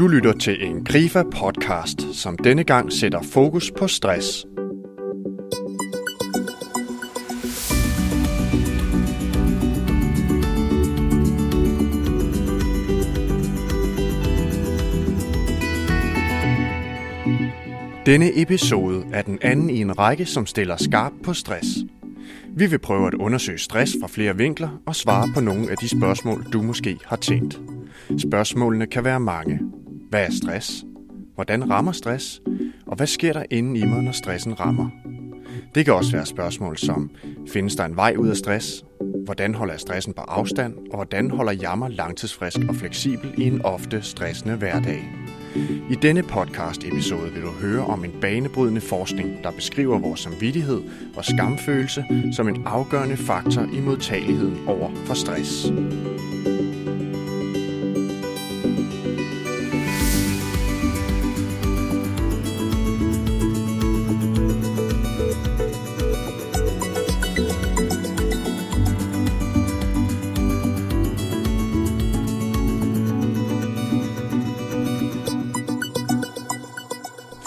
Du lytter til en Grifa podcast, som denne gang sætter fokus på stress. Denne episode er den anden i en række, som stiller skarp på stress. Vi vil prøve at undersøge stress fra flere vinkler og svare på nogle af de spørgsmål, du måske har tænkt. Spørgsmålene kan være mange. Hvad er stress? Hvordan rammer stress? Og hvad sker der inde i mig, når stressen rammer? Det kan også være spørgsmål som, findes der en vej ud af stress? Hvordan holder jeg stressen på afstand? Og hvordan holder jeg mig langtidsfrisk og fleksibel i en ofte stressende hverdag? I denne podcast-episode vil du høre om en banebrydende forskning, der beskriver vores samvittighed og skamfølelse som en afgørende faktor i modtageligheden over for stress.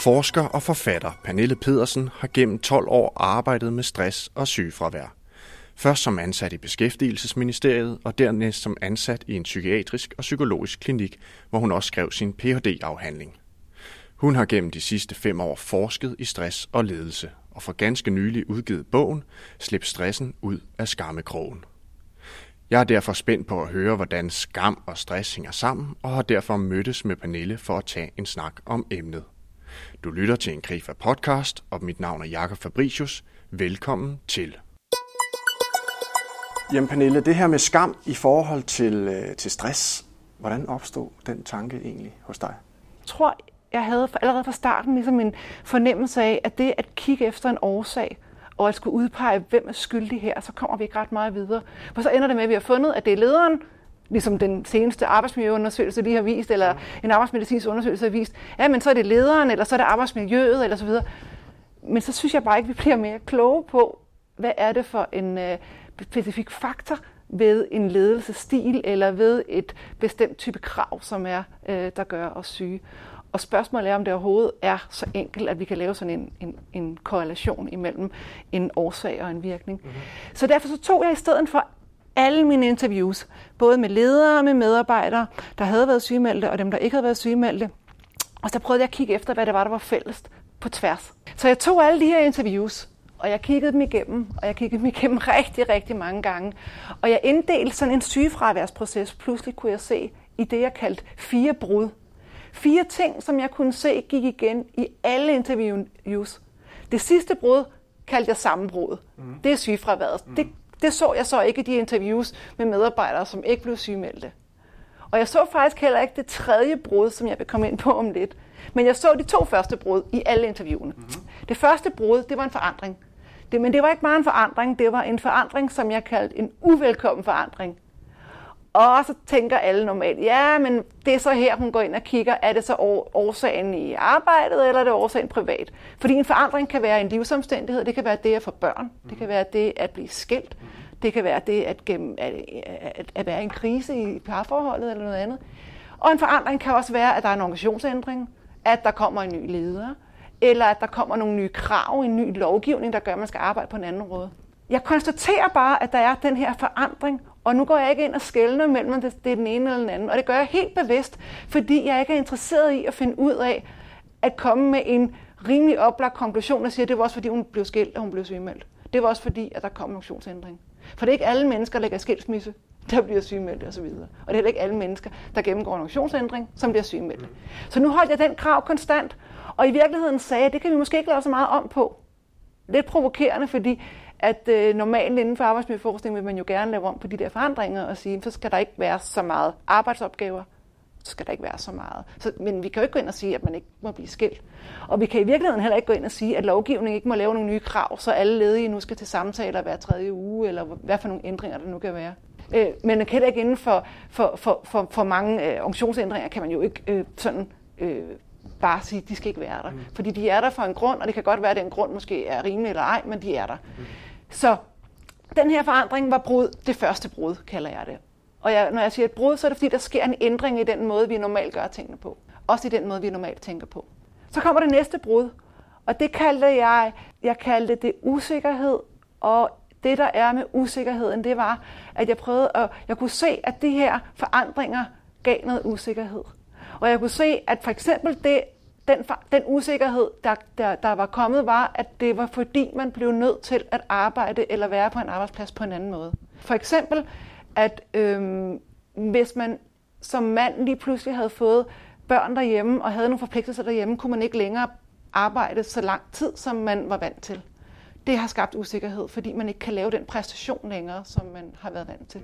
Forsker og forfatter Pernille Pedersen har gennem 12 år arbejdet med stress og sygefravær. Først som ansat i Beskæftigelsesministeriet og dernæst som ansat i en psykiatrisk og psykologisk klinik, hvor hun også skrev sin Ph.D.-afhandling. Hun har gennem de sidste fem år forsket i stress og ledelse, og for ganske nylig udgivet bogen Slip stressen ud af skammekrogen. Jeg er derfor spændt på at høre, hvordan skam og stress hænger sammen, og har derfor mødtes med Pernille for at tage en snak om emnet. Du lytter til en Grifa podcast, og mit navn er Jakob Fabricius. Velkommen til. Jamen Pernille, det her med skam i forhold til, øh, til stress, hvordan opstod den tanke egentlig hos dig? Jeg tror, jeg havde allerede fra starten ligesom en fornemmelse af, at det at kigge efter en årsag, og at skulle udpege, hvem er skyldig her, så kommer vi ikke ret meget videre. For så ender det med, at vi har fundet, at det er lederen, ligesom den seneste arbejdsmiljøundersøgelse lige har vist, eller en arbejdsmedicinsk undersøgelse har vist, ja, men så er det lederen, eller så er det arbejdsmiljøet, eller så videre. Men så synes jeg bare ikke, vi bliver mere kloge på, hvad er det for en øh, specifik faktor ved en ledelsesstil, eller ved et bestemt type krav, som er, øh, der gør os syge. Og spørgsmålet er, om det overhovedet er så enkelt, at vi kan lave sådan en, en, en korrelation imellem en årsag og en virkning. Mm-hmm. Så derfor så tog jeg i stedet for alle mine interviews, både med ledere og med medarbejdere, der havde været sygemeldte, og dem, der ikke havde været sygemeldte. Og så prøvede jeg at kigge efter, hvad det var, der var fælles på tværs. Så jeg tog alle de her interviews, og jeg kiggede dem igennem, og jeg kiggede dem igennem rigtig, rigtig mange gange. Og jeg inddelte sådan en sygefraværsproces. Pludselig kunne jeg se i det, jeg kaldte fire brud. Fire ting, som jeg kunne se gik igen i alle interviews. Det sidste brud kaldte jeg sammenbrud. Mm. Det er sygefraværet. Mm. Det det så jeg så ikke i de interviews med medarbejdere, som ikke blev sygemeldte. Og jeg så faktisk heller ikke det tredje brud, som jeg vil komme ind på om lidt. Men jeg så de to første brud i alle interviewene. Mm-hmm. Det første brud, det var en forandring. Det, men det var ikke bare en forandring, det var en forandring, som jeg kaldte en uvelkommen forandring. Og så tænker alle normalt, ja, men det er så her, hun går ind og kigger, er det så årsagen i arbejdet, eller er det årsagen privat? Fordi en forandring kan være en livsomstændighed, det kan være det at få børn, det kan være det at blive skilt, det kan være det at, gennem, at, at, at være i en krise i parforholdet eller noget andet. Og en forandring kan også være, at der er en organisationsændring, at der kommer en ny leder, eller at der kommer nogle nye krav, en ny lovgivning, der gør, at man skal arbejde på en anden måde. Jeg konstaterer bare, at der er den her forandring, og nu går jeg ikke ind og skældner mellem, det, det er den ene eller den anden. Og det gør jeg helt bevidst, fordi jeg ikke er interesseret i at finde ud af, at komme med en rimelig oplagt konklusion, og sige, at det var også fordi, hun blev skilt, og hun blev sygemeldt. Det var også fordi, at der kom en funktionsændring. For det er ikke alle mennesker, der lægger skilsmisse, der bliver sygemeldt osv. Og det er heller ikke alle mennesker, der gennemgår en funktionsændring, som bliver sygemeldt. Så nu holdt jeg den krav konstant, og i virkeligheden sagde at det kan vi måske ikke lave så meget om på. Lidt provokerende, fordi at øh, normalt inden for arbejdsmiljøforskning vil man jo gerne lave om på de der forandringer og sige, så skal der ikke være så meget arbejdsopgaver, så skal der ikke være så meget. Så, men vi kan jo ikke gå ind og sige, at man ikke må blive skilt. Og vi kan i virkeligheden heller ikke gå ind og sige, at lovgivningen ikke må lave nogle nye krav, så alle ledige nu skal til samtaler hver tredje uge, eller hvad for nogle ændringer der nu kan være. Øh, men heller ikke inden for, for, for, for, for mange øh, organisationsændringer, kan man jo ikke øh, sådan øh, bare sige, at de skal ikke være der. Mm. Fordi de er der for en grund, og det kan godt være, at den grund måske er rimelig eller ej, men de er der. Mm. Så den her forandring var brud, det første brud, kalder jeg det. Og jeg, når jeg siger et brud, så er det fordi, der sker en ændring i den måde, vi normalt gør tingene på. Også i den måde, vi normalt tænker på. Så kommer det næste brud, og det kaldte jeg, jeg kaldte det usikkerhed, og det der er med usikkerheden, det var, at jeg prøvede at, jeg kunne se, at de her forandringer gav noget usikkerhed. Og jeg kunne se, at for eksempel det, den, den usikkerhed, der, der, der var kommet, var, at det var fordi, man blev nødt til at arbejde eller være på en arbejdsplads på en anden måde. For eksempel, at øhm, hvis man som mand lige pludselig havde fået børn derhjemme og havde nogle forpligtelser derhjemme, kunne man ikke længere arbejde så lang tid, som man var vant til. Det har skabt usikkerhed, fordi man ikke kan lave den præstation længere, som man har været vant til.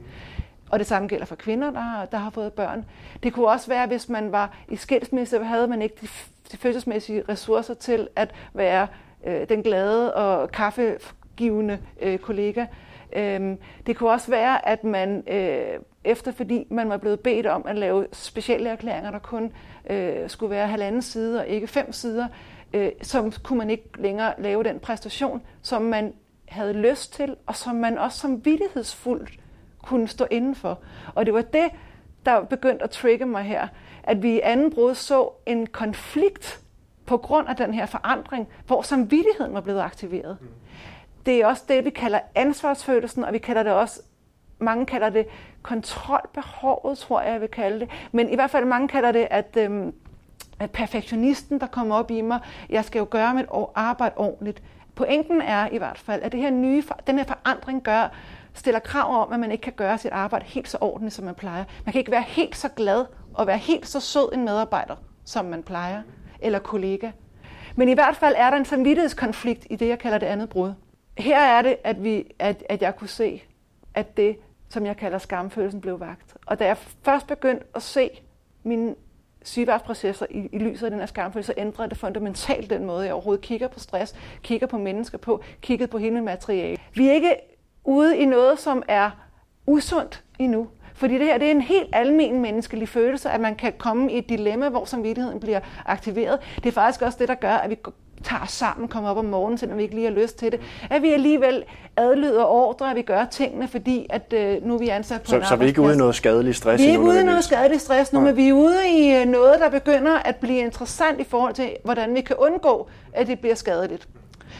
Og det samme gælder for kvinder, der har, der har fået børn. Det kunne også være, hvis man var i skilsmisse, havde man ikke de, de følelsesmæssige ressourcer til at være øh, den glade og kaffegivende øh, kollega. Øh, det kunne også være, at man øh, efter fordi man var blevet bedt om at lave specielle erklæringer, der kun øh, skulle være halvanden side og ikke fem sider, øh, så kunne man ikke længere lave den præstation, som man havde lyst til, og som man også som vidtighedsfuldt kunne stå indenfor. Og det var det, der begyndte at trigge mig her, at vi i anden brud så en konflikt på grund af den her forandring, hvor samvittigheden var blevet aktiveret. Mm. Det er også det, vi kalder ansvarsfølelsen, og vi kalder det også, mange kalder det kontrolbehovet, tror jeg, jeg vil kalde det. Men i hvert fald mange kalder det, at, øhm, at perfektionisten, der kommer op i mig, jeg skal jo gøre mit arbejde ordentligt. Pointen er i hvert fald, at det her nye, den her forandring gør, stiller krav om, at man ikke kan gøre sit arbejde helt så ordentligt, som man plejer. Man kan ikke være helt så glad og være helt så sød en medarbejder, som man plejer, eller kollega. Men i hvert fald er der en samvittighedskonflikt i det, jeg kalder det andet brud. Her er det, at, vi, at, at jeg kunne se, at det, som jeg kalder skamfølelsen, blev vagt. Og da jeg først begyndte at se mine sygeværdsprocesser i, i lyset af den her skamfølelse, så ændrede det fundamentalt den måde, jeg overhovedet kigger på stress, kigger på mennesker på, kigger på hele materiale. Vi er ikke ude i noget, som er usundt endnu. Fordi det her det er en helt almen menneskelig følelse, at man kan komme i et dilemma, hvor samvittigheden bliver aktiveret. Det er faktisk også det, der gør, at vi tager os sammen, kommer op om morgenen, selvom vi ikke lige har lyst til det. At vi alligevel adlyder ordre, at vi gør tingene, fordi at øh, nu er vi ansat på så, en Så vi er ikke ude i noget skadelig stress? Vi er ikke ude i noget skadelig stress nu, ja. men vi er ude i øh, noget, der begynder at blive interessant i forhold til, hvordan vi kan undgå, at det bliver skadeligt.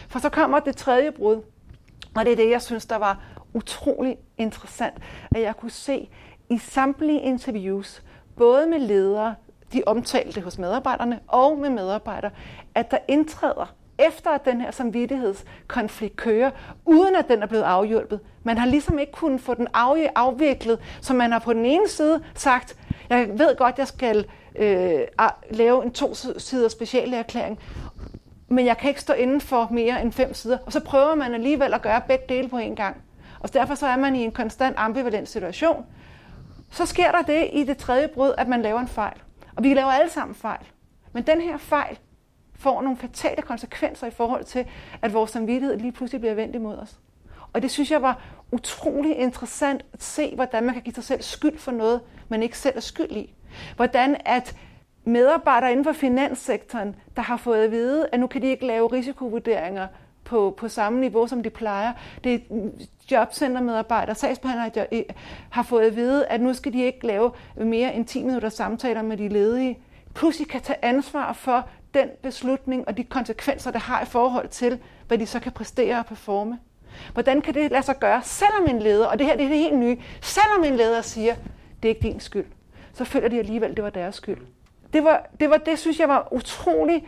For så kommer det tredje brud, og det er det, jeg synes, der var utrolig interessant, at jeg kunne se i samtlige interviews, både med ledere, de omtalte hos medarbejderne, og med medarbejdere, at der indtræder efter at den her samvittighedskonflikt kører, uden at den er blevet afhjulpet. Man har ligesom ikke kunnet få den afviklet, så man har på den ene side sagt, jeg ved godt, jeg skal øh, lave en to sider speciale erklæring, men jeg kan ikke stå inden for mere end fem sider. Og så prøver man alligevel at gøre begge dele på en gang. Og derfor så er man i en konstant ambivalent situation. Så sker der det i det tredje brud, at man laver en fejl. Og vi laver alle sammen fejl. Men den her fejl får nogle fatale konsekvenser i forhold til, at vores samvittighed lige pludselig bliver vendt imod os. Og det synes jeg var utrolig interessant at se, hvordan man kan give sig selv skyld for noget, man ikke selv er skyld i. Hvordan at medarbejdere inden for finanssektoren, der har fået at vide, at nu kan de ikke lave risikovurderinger på, på samme niveau, som de plejer. Det er jobcentermedarbejdere, sagsbehandlere øh, har fået at vide, at nu skal de ikke lave mere end 10 minutter samtaler med de ledige. Pludselig kan tage ansvar for den beslutning og de konsekvenser, det har i forhold til, hvad de så kan præstere og performe. Hvordan kan det lade sig gøre, selvom en leder, og det her det er det helt nye, selvom en leder siger, det er ikke din skyld, så føler de alligevel, det var deres skyld. Det var, det var det, synes jeg var utrolig,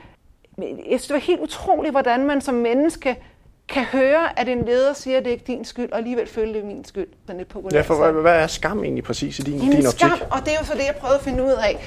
jeg synes, det var helt utroligt, hvordan man som menneske kan høre, at en leder siger, at det er ikke din skyld, og alligevel føle, det er min skyld. Sådan lidt populært. Ja, for hvad, hvad er skam egentlig præcis i din, din optik? skam, og det er jo så det, jeg prøvede at finde ud af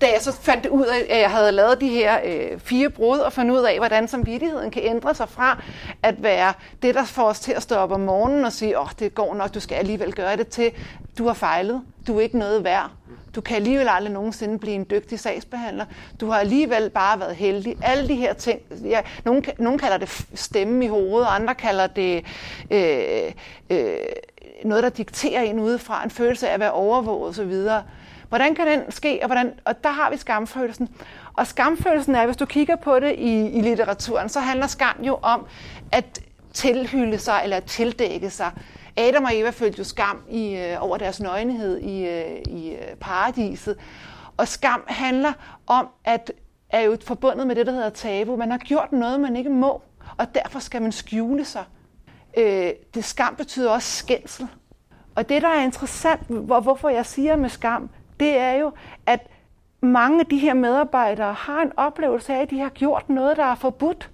da jeg så fandt det ud af, at jeg havde lavet de her øh, fire brud, og fundet ud af, hvordan samvittigheden kan ændre sig fra at være det, der får os til at stå op om morgenen og sige, åh, oh, det går nok, du skal alligevel gøre det, til du har fejlet, du er ikke noget værd. Du kan alligevel aldrig nogensinde blive en dygtig sagsbehandler. Du har alligevel bare været heldig. Alle de her ting. Ja, nogen, nogen kalder det stemme i hovedet, andre kalder det øh, øh, noget, der dikterer en udefra. En følelse af at være overvåget osv. Hvordan kan den ske? Og, hvordan, og der har vi skamfølelsen. Og skamfølelsen er, hvis du kigger på det i, i litteraturen, så handler skam jo om at tilhylde sig eller at tildække sig. Adam og Eva følte jo skam i, øh, over deres nøgenhed i, øh, i øh, paradiset. Og skam handler om, at er jo forbundet med det, der hedder tabu. Man har gjort noget, man ikke må, og derfor skal man skjule sig. Øh, det skam betyder også skændsel. Og det, der er interessant, hvor, hvorfor jeg siger med skam, det er jo, at mange af de her medarbejdere har en oplevelse af, at de har gjort noget, der er forbudt.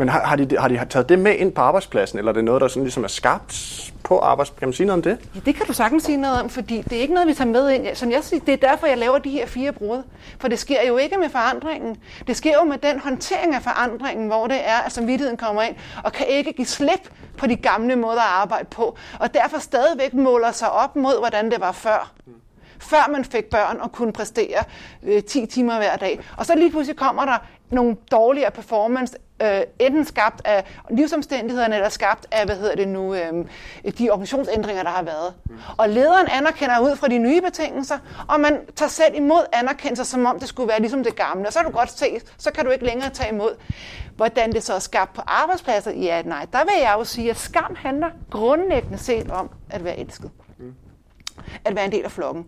Men har, har, de, har de taget det med ind på arbejdspladsen, eller er det noget, der sådan ligesom er skabt på arbejdspladsen? Kan man sige noget om det? Ja, det kan du sagtens sige noget om, fordi det er ikke noget, vi tager med ind. Som jeg siger, det er derfor, jeg laver de her fire brud. For det sker jo ikke med forandringen. Det sker jo med den håndtering af forandringen, hvor det er, at samvittigheden kommer ind og kan ikke give slip på de gamle måder at arbejde på. Og derfor stadigvæk måler sig op mod, hvordan det var før. Mm før man fik børn og kunne præstere øh, 10 timer hver dag. Og så lige pludselig kommer der nogle dårligere performance, øh, enten skabt af livsomstændighederne, eller skabt af, hvad hedder det nu, øh, de organisationsændringer, der har været. Mm. Og lederen anerkender ud fra de nye betingelser, og man tager selv imod anerkendelser, som om det skulle være ligesom det gamle. Og så kan du godt se, så kan du ikke længere tage imod. Hvordan det så er skabt på arbejdspladser? Ja, nej. Der vil jeg jo sige, at skam handler grundlæggende set om at være elsket. Mm. At være en del af flokken.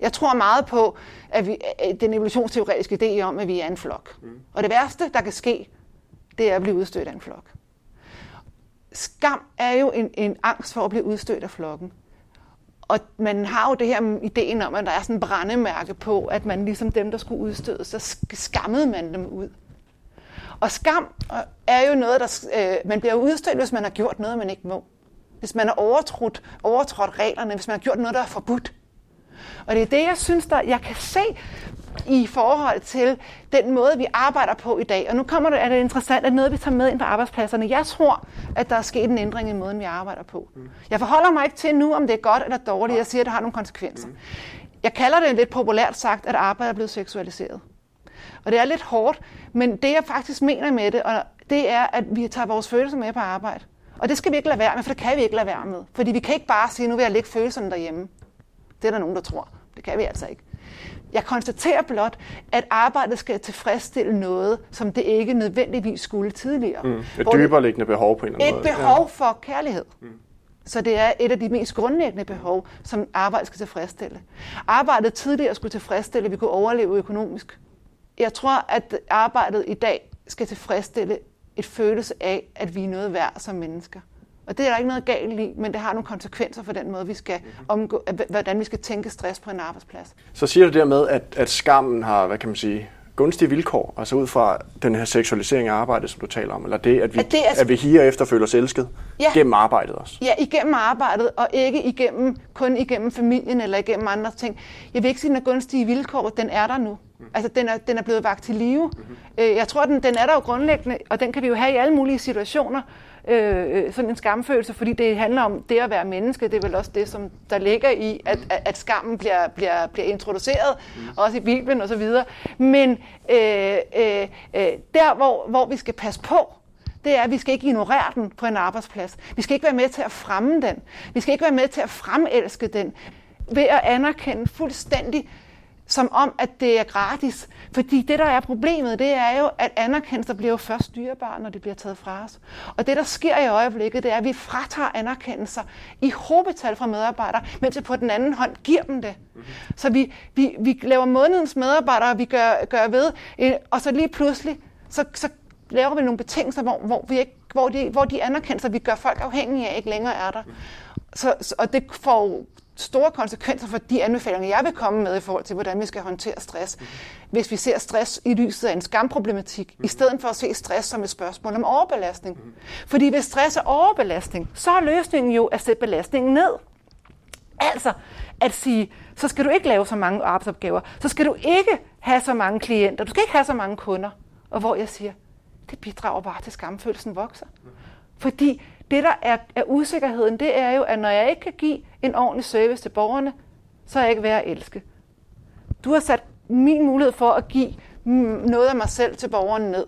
Jeg tror meget på at vi, den evolutionsteoretiske idé om, at vi er en flok. Mm. Og det værste, der kan ske, det er at blive udstødt af en flok. Skam er jo en, en angst for at blive udstødt af flokken. Og man har jo det her ideen om, at der er sådan en brændemærke på, at man ligesom dem, der skulle udstødes, så skammede man dem ud. Og skam er jo noget, der... Øh, man bliver udstødt, hvis man har gjort noget, man ikke må. Hvis man har overtrådt, overtrådt reglerne, hvis man har gjort noget, der er forbudt. Og det er det, jeg synes, der, jeg kan se i forhold til den måde, vi arbejder på i dag. Og nu kommer det, er det interessant, at noget, vi tager med ind på arbejdspladserne. Jeg tror, at der er sket en ændring i måden, vi arbejder på. Jeg forholder mig ikke til nu, om det er godt eller dårligt. Jeg siger, at det har nogle konsekvenser. Jeg kalder det lidt populært sagt, at arbejde er blevet seksualiseret. Og det er lidt hårdt, men det jeg faktisk mener med det, og det er, at vi tager vores følelser med på arbejde. Og det skal vi ikke lade være med, for det kan vi ikke lade være med. Fordi vi kan ikke bare sige, nu vil jeg lægge følelserne derhjemme. Det er der nogen, der tror. Det kan vi altså ikke. Jeg konstaterer blot, at arbejdet skal tilfredsstille noget, som det ikke nødvendigvis skulle tidligere. Mm. Et dybere liggende behov på en eller anden måde. Et behov ja. for kærlighed. Mm. Så det er et af de mest grundlæggende behov, som arbejdet skal tilfredsstille. Arbejdet tidligere skulle tilfredsstille, at vi kunne overleve økonomisk. Jeg tror, at arbejdet i dag skal tilfredsstille et følelse af, at vi er noget værd som mennesker. Og det er der ikke noget galt i, men det har nogle konsekvenser for den måde, vi skal omgå, hvordan vi skal tænke stress på en arbejdsplads. Så siger du dermed, at, at skammen har, hvad kan man sige, gunstige vilkår, altså ud fra den her seksualisering af arbejdet, som du taler om, eller det, at vi, at, det er, at vi higer efter føler os elsket ja, gennem arbejdet også? Ja, igennem arbejdet, og ikke igennem, kun igennem familien eller igennem andre ting. Jeg vil ikke sige, at den er gunstige vilkår, den er der nu. Mm. Altså, den er, den er blevet vagt til live. Mm-hmm. Jeg tror, den, den er der jo grundlæggende, og den kan vi jo have i alle mulige situationer øh, sådan en skamfølelse, fordi det handler om det at være menneske. Det er vel også det, som der ligger i, at, at skammen bliver, bliver, bliver introduceret, mm. også i Bibelen osv. Men øh, øh, øh, der, hvor, hvor vi skal passe på, det er, at vi skal ikke ignorere den på en arbejdsplads. Vi skal ikke være med til at fremme den. Vi skal ikke være med til at fremelske den ved at anerkende fuldstændig som om, at det er gratis. Fordi det, der er problemet, det er jo, at anerkendelser bliver jo først dyrebare, når det bliver taget fra os. Og det, der sker i øjeblikket, det er, at vi fratager anerkendelser i hovedbetal fra medarbejdere, mens vi på den anden hånd giver dem det. Så vi, vi, vi laver månedens medarbejdere, vi gør, gør ved, øh, og så lige pludselig, så, så laver vi nogle betingelser, hvor, hvor, vi ikke, hvor, de, hvor de anerkendelser, vi gør folk afhængige af, ikke længere er der. Så, og det får store konsekvenser for de anbefalinger, jeg vil komme med i forhold til, hvordan vi skal håndtere stress. Mm. Hvis vi ser stress i lyset af en skamproblematik, mm. i stedet for at se stress som et spørgsmål om overbelastning. Mm. Fordi hvis stress er overbelastning, så er løsningen jo at sætte belastningen ned. Altså at sige, så skal du ikke lave så mange arbejdsopgaver, så skal du ikke have så mange klienter, du skal ikke have så mange kunder. Og hvor jeg siger, det bidrager bare til, at skamfølelsen vokser. Fordi det, der er, er usikkerheden, det er jo, at når jeg ikke kan give en ordentlig service til borgerne, så er jeg ikke værd at elske. Du har sat min mulighed for at give noget af mig selv til borgerne ned.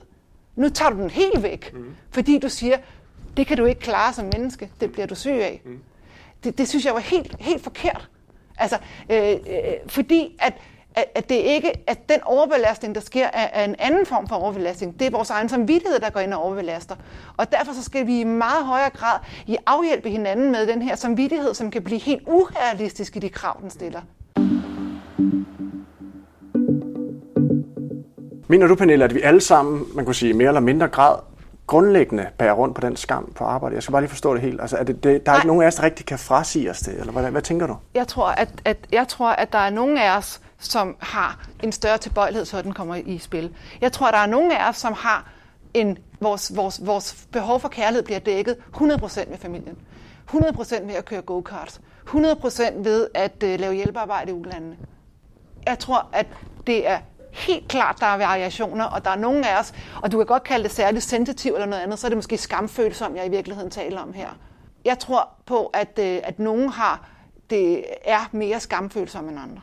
Nu tager du den helt væk, mm. fordi du siger, det kan du ikke klare som menneske, det bliver du syg af. Mm. Det, det synes jeg var helt, helt forkert. Altså, øh, øh, fordi at at, at det ikke at den overbelastning, der sker, er, er en anden form for overbelastning. Det er vores egen samvittighed, der går ind og overbelaster. Og derfor så skal vi i meget højere grad i afhjælpe hinanden med den her samvittighed, som kan blive helt urealistisk i de krav, den stiller. Mener du, Pernille, at vi alle sammen, man kunne sige mere eller mindre grad, grundlæggende bærer rundt på den skam på arbejde? Jeg skal bare lige forstå det helt. Altså, er det, det, der er Nej. ikke nogen af os, der rigtig kan frasige os det, eller hvad, hvad tænker du? Jeg tror, at, at, jeg tror, at der er nogen af os, som har en større tilbøjelighed, så den kommer i spil. Jeg tror, at der er nogen af os, som har en, vores, vores, vores behov for kærlighed bliver dækket 100% med familien. 100% ved at køre go-karts. 100% ved at uh, lave hjælpearbejde i ulandene. Jeg tror, at det er helt klart, der er variationer, og der er nogen af os, og du kan godt kalde det særligt sensitiv eller noget andet, så er det måske skamfølsom, jeg i virkeligheden taler om her. Jeg tror på, at, øh, at nogen har, det er mere skamfølsom end andre.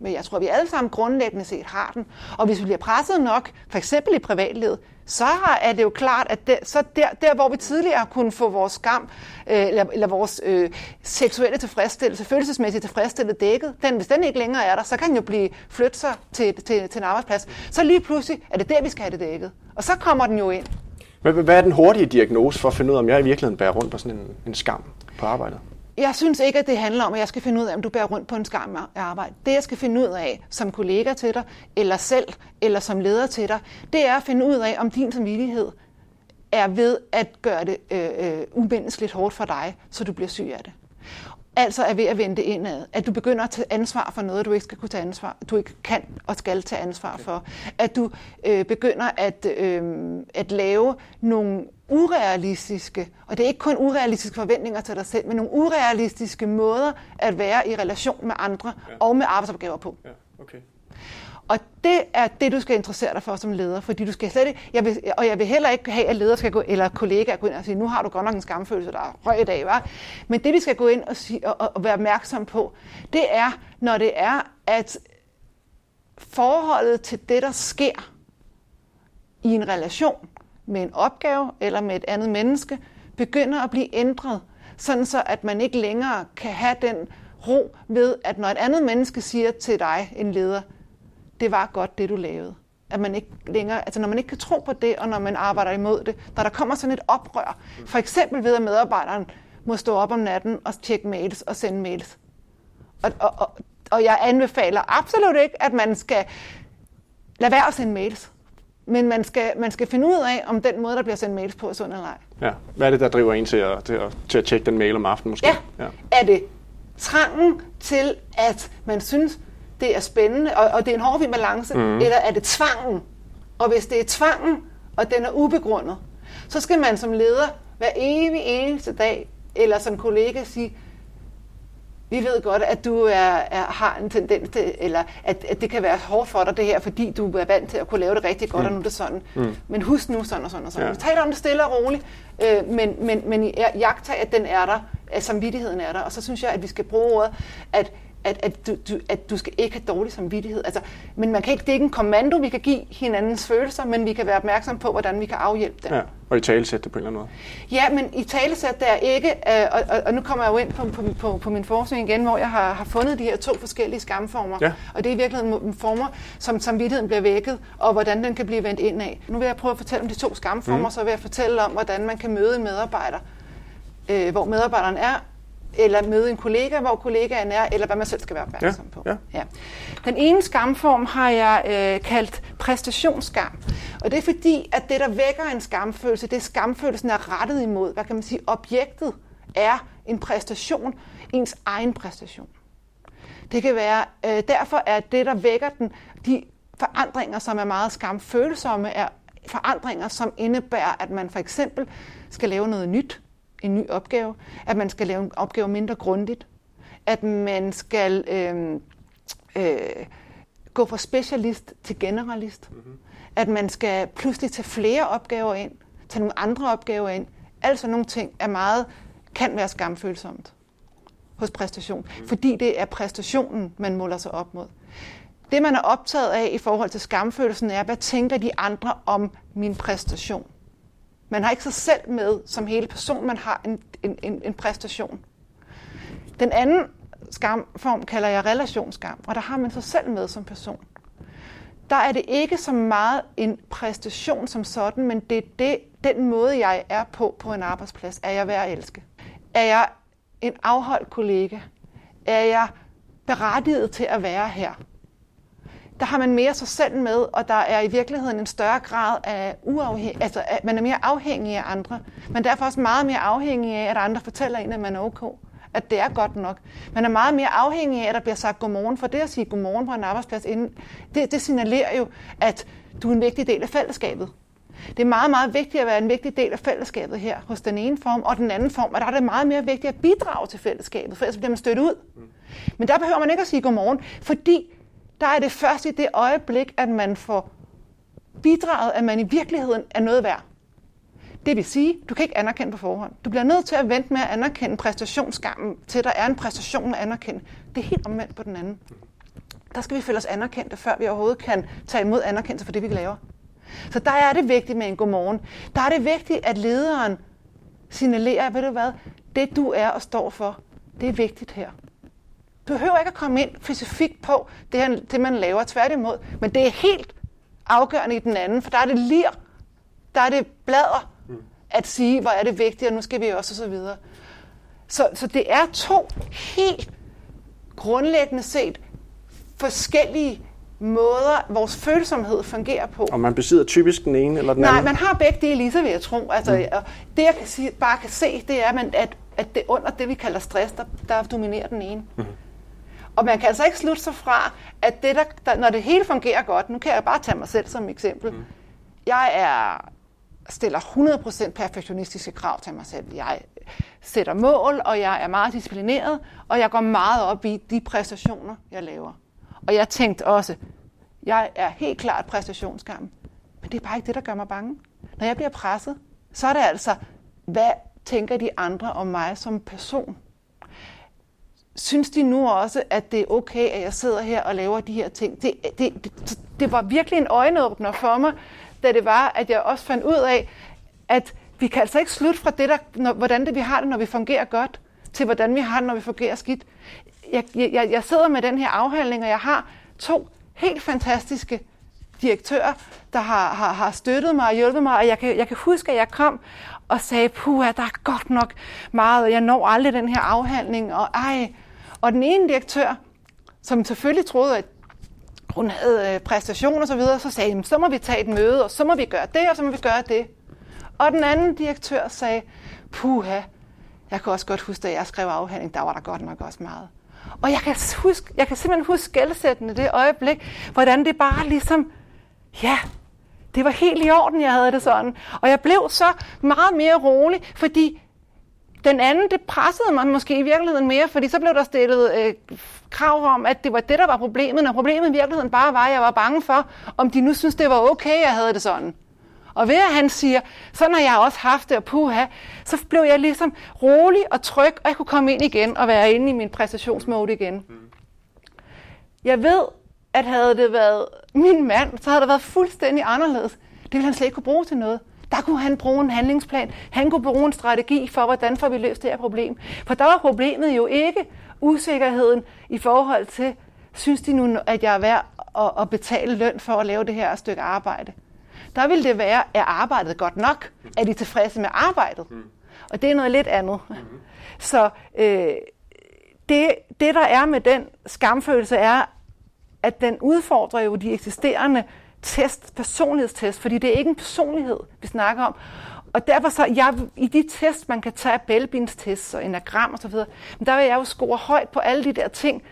Men jeg tror, vi alle sammen grundlæggende set har den. Og hvis vi bliver presset nok, for eksempel i privatlivet, så er det jo klart, at det, så der, der, hvor vi tidligere kunne få vores skam, øh, eller, eller vores øh, seksuelle tilfredsstillelse, følelsesmæssige tilfredsstillelse dækket, den, hvis den ikke længere er der, så kan den jo blive flyttet sig til, til, til en arbejdsplads. Så lige pludselig er det der, vi skal have det dækket. Og så kommer den jo ind. Hvad, hvad er den hurtige diagnose for at finde ud af, om jeg i virkeligheden bærer rundt på sådan en, en skam på arbejdet? Jeg synes ikke, at det handler om, at jeg skal finde ud af, om du bærer rundt på en skam af arbejde. Det, jeg skal finde ud af som kollega til dig, eller selv, eller som leder til dig, det er at finde ud af, om din samvittighed er ved at gøre det øh, øh, umenneskeligt hårdt for dig, så du bliver syg af det. Altså er ved at vende indad. At du begynder at tage ansvar for noget, du ikke skal kunne tage ansvar, du ikke kan og skal tage ansvar for. At du øh, begynder at, øh, at lave nogle urealistiske, og det er ikke kun urealistiske forventninger til dig selv, men nogle urealistiske måder at være i relation med andre ja. og med arbejdsopgaver på. Ja, okay. Og det er det, du skal interessere dig for som leder, fordi du skal slet ikke, jeg vil, og jeg vil heller ikke have, at ledere skal gå, eller kollegaer gå ind og sige, nu har du godt nok en skamfølelse, der er høj i dag, var. Men det, vi skal gå ind og, sige, og, og være opmærksom på, det er, når det er, at forholdet til det, der sker i en relation med en opgave eller med et andet menneske, begynder at blive ændret, sådan så at man ikke længere kan have den ro ved, at når et andet menneske siger til dig, en leder, det var godt, det du lavede. At man ikke længere, altså når man ikke kan tro på det, og når man arbejder imod det, når der kommer sådan et oprør, for eksempel ved, at medarbejderen må stå op om natten og tjekke mails og sende mails. Og, og, og, og jeg anbefaler absolut ikke, at man skal lade være at sende mails. Men man skal, man skal finde ud af, om den måde, der bliver sendt mails på, er sund eller ej. Ja. Hvad er det, der driver en til at, til at, til at tjekke den mail om aftenen måske? Ja. ja. Er det trangen til, at man synes, det er spændende, og, og det er en hård balance, mm. eller er det tvangen? Og hvis det er tvangen, og den er ubegrundet, så skal man som leder hver evig eneste dag, eller som kollega sige, vi ved godt, at du er, er, har en tendens til, eller at, at det kan være hårdt for dig det her, fordi du er vant til at kunne lave det rigtig godt, mm. og nu er det sådan. Mm. Men husk nu sådan og sådan og sådan. Ja. Vi taler om det stille og roligt, øh, men, men, men jagter, at den er der, at samvittigheden er der. Og så synes jeg, at vi skal bruge ordet, at at, at, du, du, at du skal ikke have dårlig samvittighed. Altså, men man kan ikke, det er ikke en kommando, vi kan give hinandens følelser, men vi kan være opmærksom på, hvordan vi kan afhjælpe det. Ja, og i talesæt det på en eller anden måde. Ja, men i talesæt det er ikke, øh, og, og, og nu kommer jeg jo ind på, på, på, på min forskning igen, hvor jeg har, har fundet de her to forskellige skamformer. Ja. Og det er i virkeligheden former, som samvittigheden bliver vækket, og hvordan den kan blive vendt ind af. Nu vil jeg prøve at fortælle om de to skamformer, mm. så vil jeg fortælle om, hvordan man kan møde en medarbejder, øh, hvor medarbejderen er, eller møde en kollega, hvor kollegaen er, eller hvad man selv skal være opmærksom på. Ja. Ja. Den ene skamform har jeg øh, kaldt præstationsskam. Og det er fordi, at det, der vækker en skamfølelse, det er skamfølelsen er rettet imod, hvad kan man sige, objektet er en præstation, ens egen præstation. Det kan være, øh, derfor er det, der vækker den, de forandringer, som er meget skamfølsomme, er forandringer, som indebærer, at man for eksempel skal lave noget nyt, en ny opgave, at man skal lave en opgave mindre grundigt, at man skal øh, øh, gå fra specialist til generalist, mm-hmm. at man skal pludselig tage flere opgaver ind, tage nogle andre opgaver ind. Altså nogle ting er meget, kan være skamfølsomt hos præstation, mm. fordi det er præstationen, man måler sig op mod. Det, man er optaget af i forhold til skamfølelsen, er, hvad tænker de andre om min præstation? Man har ikke sig selv med som hele person, man har en, en, en, en præstation. Den anden skamform kalder jeg relationsskam, og der har man sig selv med som person. Der er det ikke så meget en præstation som sådan, men det er det, den måde, jeg er på på en arbejdsplads. Er jeg værd at elske? Er jeg en afholdt kollega? Er jeg berettiget til at være her? Der har man mere sig selv med, og der er i virkeligheden en større grad af uafhængig, altså at man er mere afhængig af andre. Men derfor også meget mere afhængig af, at andre fortæller en, at man er ok. At det er godt nok. Man er meget mere afhængig af, at der bliver sagt godmorgen. For det at sige godmorgen på en arbejdsplads, inden, det, det signalerer jo, at du er en vigtig del af fællesskabet. Det er meget, meget vigtigt at være en vigtig del af fællesskabet her hos den ene form, og den anden form, og der er det meget mere vigtigt at bidrage til fællesskabet, for ellers bliver man stødt ud. Men der behøver man ikke at sige godmorgen, fordi der er det først i det øjeblik, at man får bidraget, at man i virkeligheden er noget værd. Det vil sige, du kan ikke anerkende på forhånd. Du bliver nødt til at vente med at anerkende præstationsskammen, til der er en præstation at anerkende. Det er helt omvendt på den anden. Der skal vi føle os anerkendte, før vi overhovedet kan tage imod anerkendelse for det, vi laver. Så der er det vigtigt med en godmorgen. Der er det vigtigt, at lederen signalerer, ved du hvad, det du er og står for, det er vigtigt her. Du behøver ikke at komme ind specifikt på det, det man laver, tværtimod. Men det er helt afgørende i den anden, for der er det lir, der er det blader at sige, hvor er det vigtigt, og nu skal vi også, og så videre. Så, så det er to helt grundlæggende set forskellige måder, vores følsomhed fungerer på. Og man besidder typisk den ene eller den Nej, anden? Nej, man har begge dele lige så, vil jeg tro. Altså, mm. Det, jeg kan sige, bare kan se, det er, at, at det under det, vi kalder stress, der, der dominerer den ene. Mm. Og man kan altså ikke slutte sig fra, at det der, der, når det hele fungerer godt, nu kan jeg bare tage mig selv som eksempel. Mm. Jeg er stiller 100% perfektionistiske krav til mig selv. Jeg sætter mål, og jeg er meget disciplineret, og jeg går meget op i de præstationer, jeg laver. Og jeg tænkte også, jeg er helt klart præstationsskam, men det er bare ikke det, der gør mig bange. Når jeg bliver presset, så er det altså, hvad tænker de andre om mig som person? Synes de nu også, at det er okay, at jeg sidder her og laver de her ting? Det, det, det, det var virkelig en øjenåbner for mig, da det var, at jeg også fandt ud af, at vi kan altså ikke slutte fra det, der, når, hvordan det vi har det, når vi fungerer godt, til hvordan vi har det, når vi fungerer skidt. Jeg, jeg, jeg sidder med den her afhandling, og jeg har to helt fantastiske direktører, der har, har, har støttet mig og hjulpet mig, og jeg kan, jeg kan huske, at jeg kom og sagde, puha, der er godt nok meget, og jeg når aldrig den her afhandling, og ej. Og den ene direktør, som selvfølgelig troede, at hun havde øh, præstation og så videre, så sagde så må vi tage et møde, og så må vi gøre det, og så må vi gøre det. Og den anden direktør sagde, puha, jeg kan også godt huske, da jeg skrev afhandling, der var der godt nok også meget. Og jeg kan, huske, jeg kan simpelthen huske skældsættende det øjeblik, hvordan det bare ligesom, ja, det var helt i orden, jeg havde det sådan. Og jeg blev så meget mere rolig, fordi den anden, det pressede mig måske i virkeligheden mere, fordi så blev der stillet øh, krav om, at det var det, der var problemet, når problemet i virkeligheden bare var, at jeg var bange for, om de nu synes, det var okay, jeg havde det sådan. Og ved at han siger, sådan har jeg også haft det, og puha, så blev jeg ligesom rolig og tryg, og jeg kunne komme ind igen og være inde i min præstationsmode igen. Jeg ved, at havde det været min mand, så havde det været fuldstændig anderledes. Det ville han slet ikke kunne bruge til noget. Der kunne han bruge en handlingsplan. Han kunne bruge en strategi for, hvordan får vi løst det her problem. For der var problemet jo ikke usikkerheden i forhold til, synes de nu, at jeg er værd at, betale løn for at lave det her stykke arbejde. Der vil det være, er arbejdet godt nok? Er de tilfredse med arbejdet? Og det er noget lidt andet. Så øh, det, det, der er med den skamfølelse, er, at den udfordrer jo de eksisterende test, personlighedstest, fordi det er ikke en personlighed, vi snakker om. Og derfor så, jeg, i de test, man kan tage, Belbins test og enagram og så videre, men der vil jeg jo score højt på alle de der ting,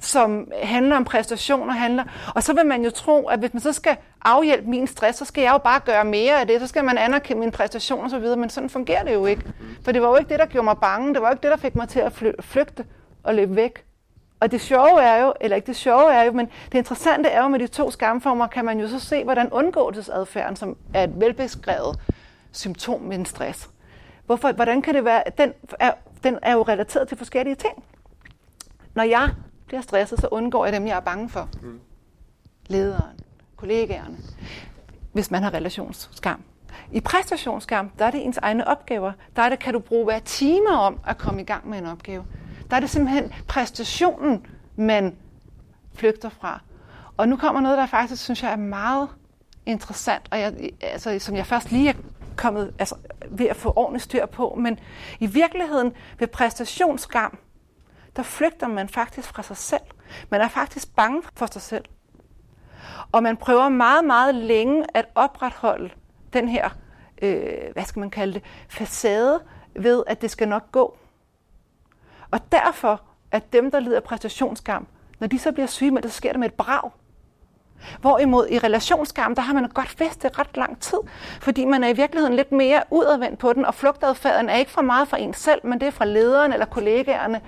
som handler om præstationer, handler. Og så vil man jo tro, at hvis man så skal afhjælpe min stress, så skal jeg jo bare gøre mere af det, så skal man anerkende min præstation og så videre, men sådan fungerer det jo ikke. For det var jo ikke det, der gjorde mig bange, det var jo ikke det, der fik mig til at flygte og løbe væk. Og det sjove er jo, eller ikke det sjove er jo, men det interessante er jo med de to skamformer, kan man jo så se, hvordan undgåelsesadfærden, som er et velbeskrevet symptom med en stress. Hvorfor, hvordan kan det være, den er, den er jo relateret til forskellige ting. Når jeg bliver stresset, så undgår jeg dem, jeg er bange for. Mm. Lederen, kollegaerne, hvis man har relationsskam. I præstationsskam, der er det ens egne opgaver. Der er det, kan du bruge hver timer om at komme i gang med en opgave. Der er det simpelthen præstationen, man flygter fra. Og nu kommer noget, der faktisk synes jeg er meget interessant, og jeg, altså, som jeg først lige er kommet altså, ved at få ordentligt styr på. Men i virkeligheden ved præstationsskam, der flygter man faktisk fra sig selv. Man er faktisk bange for sig selv. Og man prøver meget, meget længe at opretholde den her, øh, hvad skal man kalde det, facade ved, at det skal nok gå. Og derfor, at dem, der lider præstationsskam, når de så bliver syge, så sker det med et brag. Hvorimod i relationsskam, der har man godt vidst det ret lang tid, fordi man er i virkeligheden lidt mere udadvendt på den, og flugtadfærden er ikke for meget fra en selv, men det er fra lederen eller kollegaerne.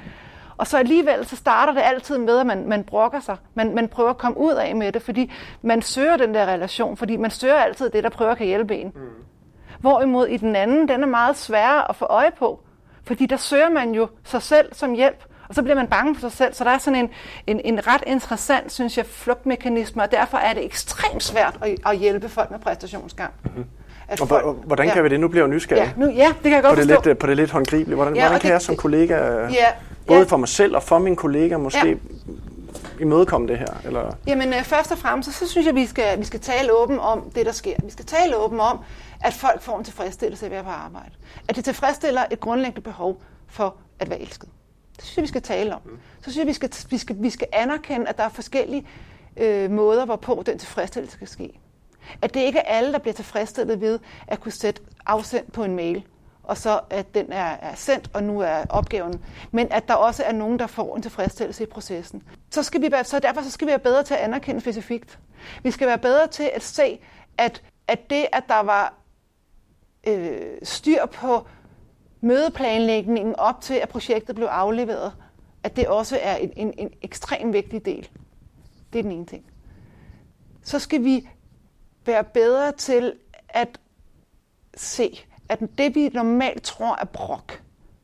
Og så alligevel, så starter det altid med, at man, man brokker sig. Man, man prøver at komme ud af med det, fordi man søger den der relation, fordi man søger altid det, der prøver at kan hjælpe en. Mm. Hvorimod i den anden, den er meget sværere at få øje på, fordi der søger man jo sig selv som hjælp, og så bliver man bange for sig selv. Så der er sådan en, en, en ret interessant, synes jeg, flugtmekanisme, og derfor er det ekstremt svært at, at hjælpe folk med præstationsgang. Mm-hmm. At og folk, hvordan kan ja. vi det? Nu bliver jeg nysgerrig. Ja, nu, ja det kan jeg godt på det forstå. Lidt, på det lidt håndgribelige. Hvordan, ja, hvordan kan det, jeg som kollega, ja, både ja. for mig selv og for min kollega, måske ja. imødekomme det her? Eller? Jamen øh, først og fremmest, så, så synes jeg, vi skal, vi skal tale åben om det, der sker. Vi skal tale åben om, at folk får en tilfredsstillelse ved at være på arbejde. At det tilfredsstiller et grundlæggende behov for at være elsket. Det synes jeg, vi skal tale om. Så synes jeg, vi skal, vi skal, vi skal anerkende, at der er forskellige øh, måder, hvorpå den tilfredsstillelse skal ske. At det ikke er alle, der bliver tilfredsstillet ved at kunne sætte afsendt på en mail, og så at den er, er sendt, og nu er opgaven. Men at der også er nogen, der får en tilfredsstillelse i processen. Så, skal vi være, så derfor så skal vi være bedre til at anerkende specifikt. Vi skal være bedre til at se, at, at det, at der var øh, styr på mødeplanlægningen op til, at projektet blev afleveret, at det også er en, en, en ekstrem vigtig del. Det er den ene ting. Så skal vi være bedre til at se, at det vi normalt tror er brok,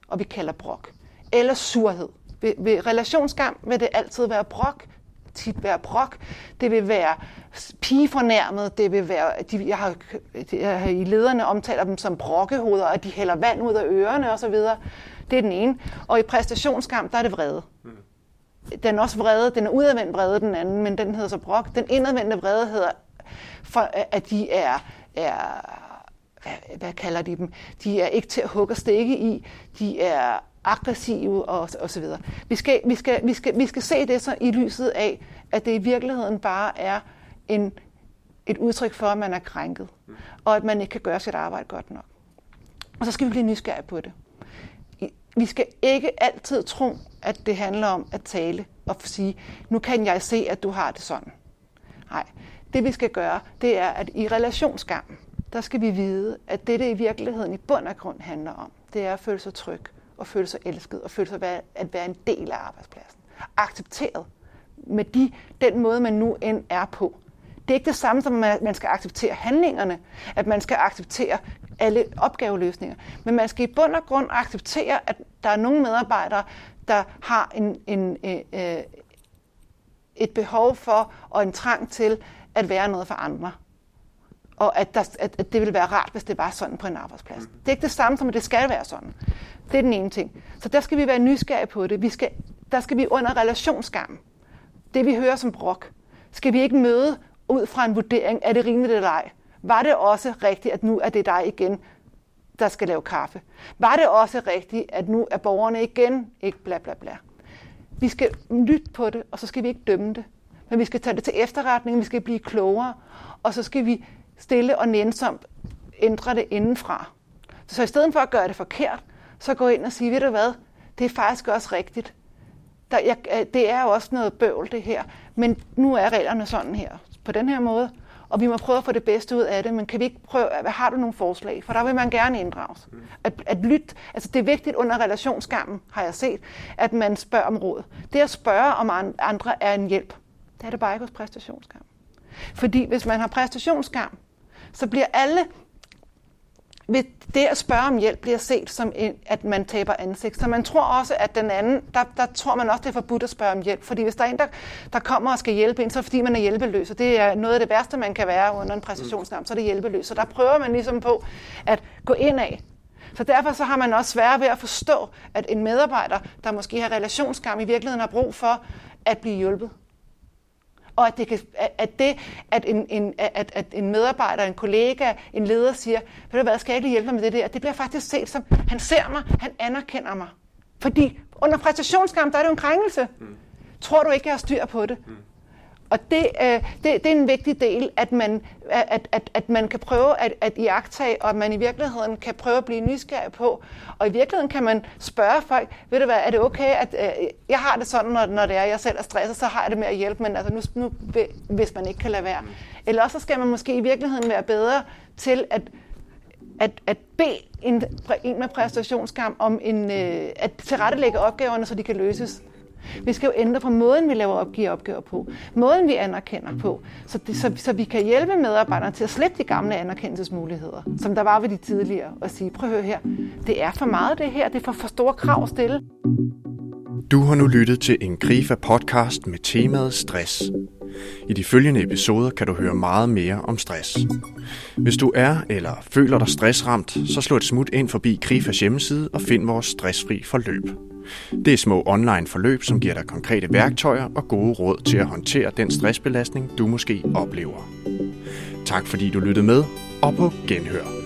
og vi kalder brok, eller surhed. Ved, ved relationsskam vil det altid være brok, tit være brok. Det vil være pigefornærmet. Det vil være, de, jeg, har, jeg har i lederne omtaler dem som brokkehoveder, og de hælder vand ud af ørerne osv. Det er den ene. Og i præstationsskam, der er det vrede. Mm. Den er også vrede, den er udadvendt vrede, den anden, men den hedder så brok. Den indadvendte vrede hedder, for, at de er, er hvad, hvad kalder de dem? De er ikke til at hugge og stikke i. De er aggressive og, og så videre. Vi skal, vi, skal, vi, skal, vi skal se det så i lyset af, at det i virkeligheden bare er en, et udtryk for, at man er krænket, og at man ikke kan gøre sit arbejde godt nok. Og så skal vi blive nysgerrige på det. Vi skal ikke altid tro, at det handler om at tale og sige, nu kan jeg se, at du har det sådan. Nej, det vi skal gøre, det er, at i relationsskam, der skal vi vide, at det, det i virkeligheden i bund og grund handler om, det er at føle sig tryg og føle sig elsket og føle sig at være en del af arbejdspladsen. Accepteret med de, den måde, man nu end er på. Det er ikke det samme som, at man skal acceptere handlingerne, at man skal acceptere alle opgaveløsninger. Men man skal i bund og grund acceptere, at der er nogle medarbejdere, der har en, en, øh, øh, et behov for og en trang til at være noget for andre. Og at, der, at, at det ville være rart, hvis det var sådan på en arbejdsplads. Det er ikke det samme som, at det skal være sådan. Det er den ene ting. Så der skal vi være nysgerrige på det. Vi skal, der skal vi under relationsskam. Det vi hører som brok. Skal vi ikke møde ud fra en vurdering, er det rimeligt eller ej? Var det også rigtigt, at nu er det dig igen, der skal lave kaffe? Var det også rigtigt, at nu er borgerne igen ikke bla bla bla? Vi skal lytte på det, og så skal vi ikke dømme det. Men vi skal tage det til efterretning, vi skal blive klogere, og så skal vi stille og nænsomt ændre det indenfra. Så i stedet for at gøre det forkert, så gå ind og sige, ved du hvad, det er faktisk også rigtigt. Der, jeg, øh, det er jo også noget bøvl, det her. Men nu er reglerne sådan her, på den her måde. Og vi må prøve at få det bedste ud af det, men kan vi ikke prøve, øh, har du nogle forslag? For der vil man gerne inddrages. Mm. At, at lytte, altså det er vigtigt under relationskampen, har jeg set, at man spørger om råd. Det at spørge om andre er en hjælp. Det er det bare ikke hos præstationsskam. Fordi hvis man har præstationsskam, så bliver alle ved det at spørge om hjælp bliver set som, en, at man taber ansigt. Så man tror også, at den anden, der, der tror man også, det er forbudt at spørge om hjælp. Fordi hvis der er en, der, der kommer og skal hjælpe en, så er det fordi, man er hjælpeløs. Og det er noget af det værste, man kan være under en præstationsnavn, så er det hjælpeløs. Så der prøver man ligesom på at gå ind af. Så derfor så har man også svært ved at forstå, at en medarbejder, der måske har relationsskam, i virkeligheden har brug for at blive hjulpet og at det, kan, at, det, at, en, en, at, at en medarbejder, en kollega, en leder siger, ved du hvad, skal jeg ikke hjælpe mig med det der? Det bliver faktisk set som, han ser mig, han anerkender mig. Fordi under præstationskamp, der er det jo en krænkelse. Mm. Tror du ikke, jeg har styr på det? Mm. Og det, øh, det, det er en vigtig del, at man, at, at, at man kan prøve at, at iagtage, og at man i virkeligheden kan prøve at blive nysgerrig på. Og i virkeligheden kan man spørge folk, ved du hvad, er det okay, at øh, jeg har det sådan, når, når det er, jeg selv er stresset, så har jeg det med at hjælpe, men altså nu, nu, hvis man ikke kan lade være. Eller også skal man måske i virkeligheden være bedre til at at, at bede en, en med præstationsskam om en, øh, at tilrettelægge opgaverne, så de kan løses. Vi skal jo ændre på måden, vi laver opgiver opgaver på, måden vi anerkender på, så, det, så, så vi kan hjælpe medarbejderne til at slette de gamle anerkendelsesmuligheder, som der var ved de tidligere, og sige, prøv at høre her, det er for meget det her, det er for, for store krav at stille. Du har nu lyttet til en Grifa podcast med temaet stress. I de følgende episoder kan du høre meget mere om stress. Hvis du er eller føler dig stressramt, så slå et smut ind forbi Grifas hjemmeside og find vores stressfri forløb. Det er små online forløb, som giver dig konkrete værktøjer og gode råd til at håndtere den stressbelastning, du måske oplever. Tak fordi du lyttede med, og på genhør.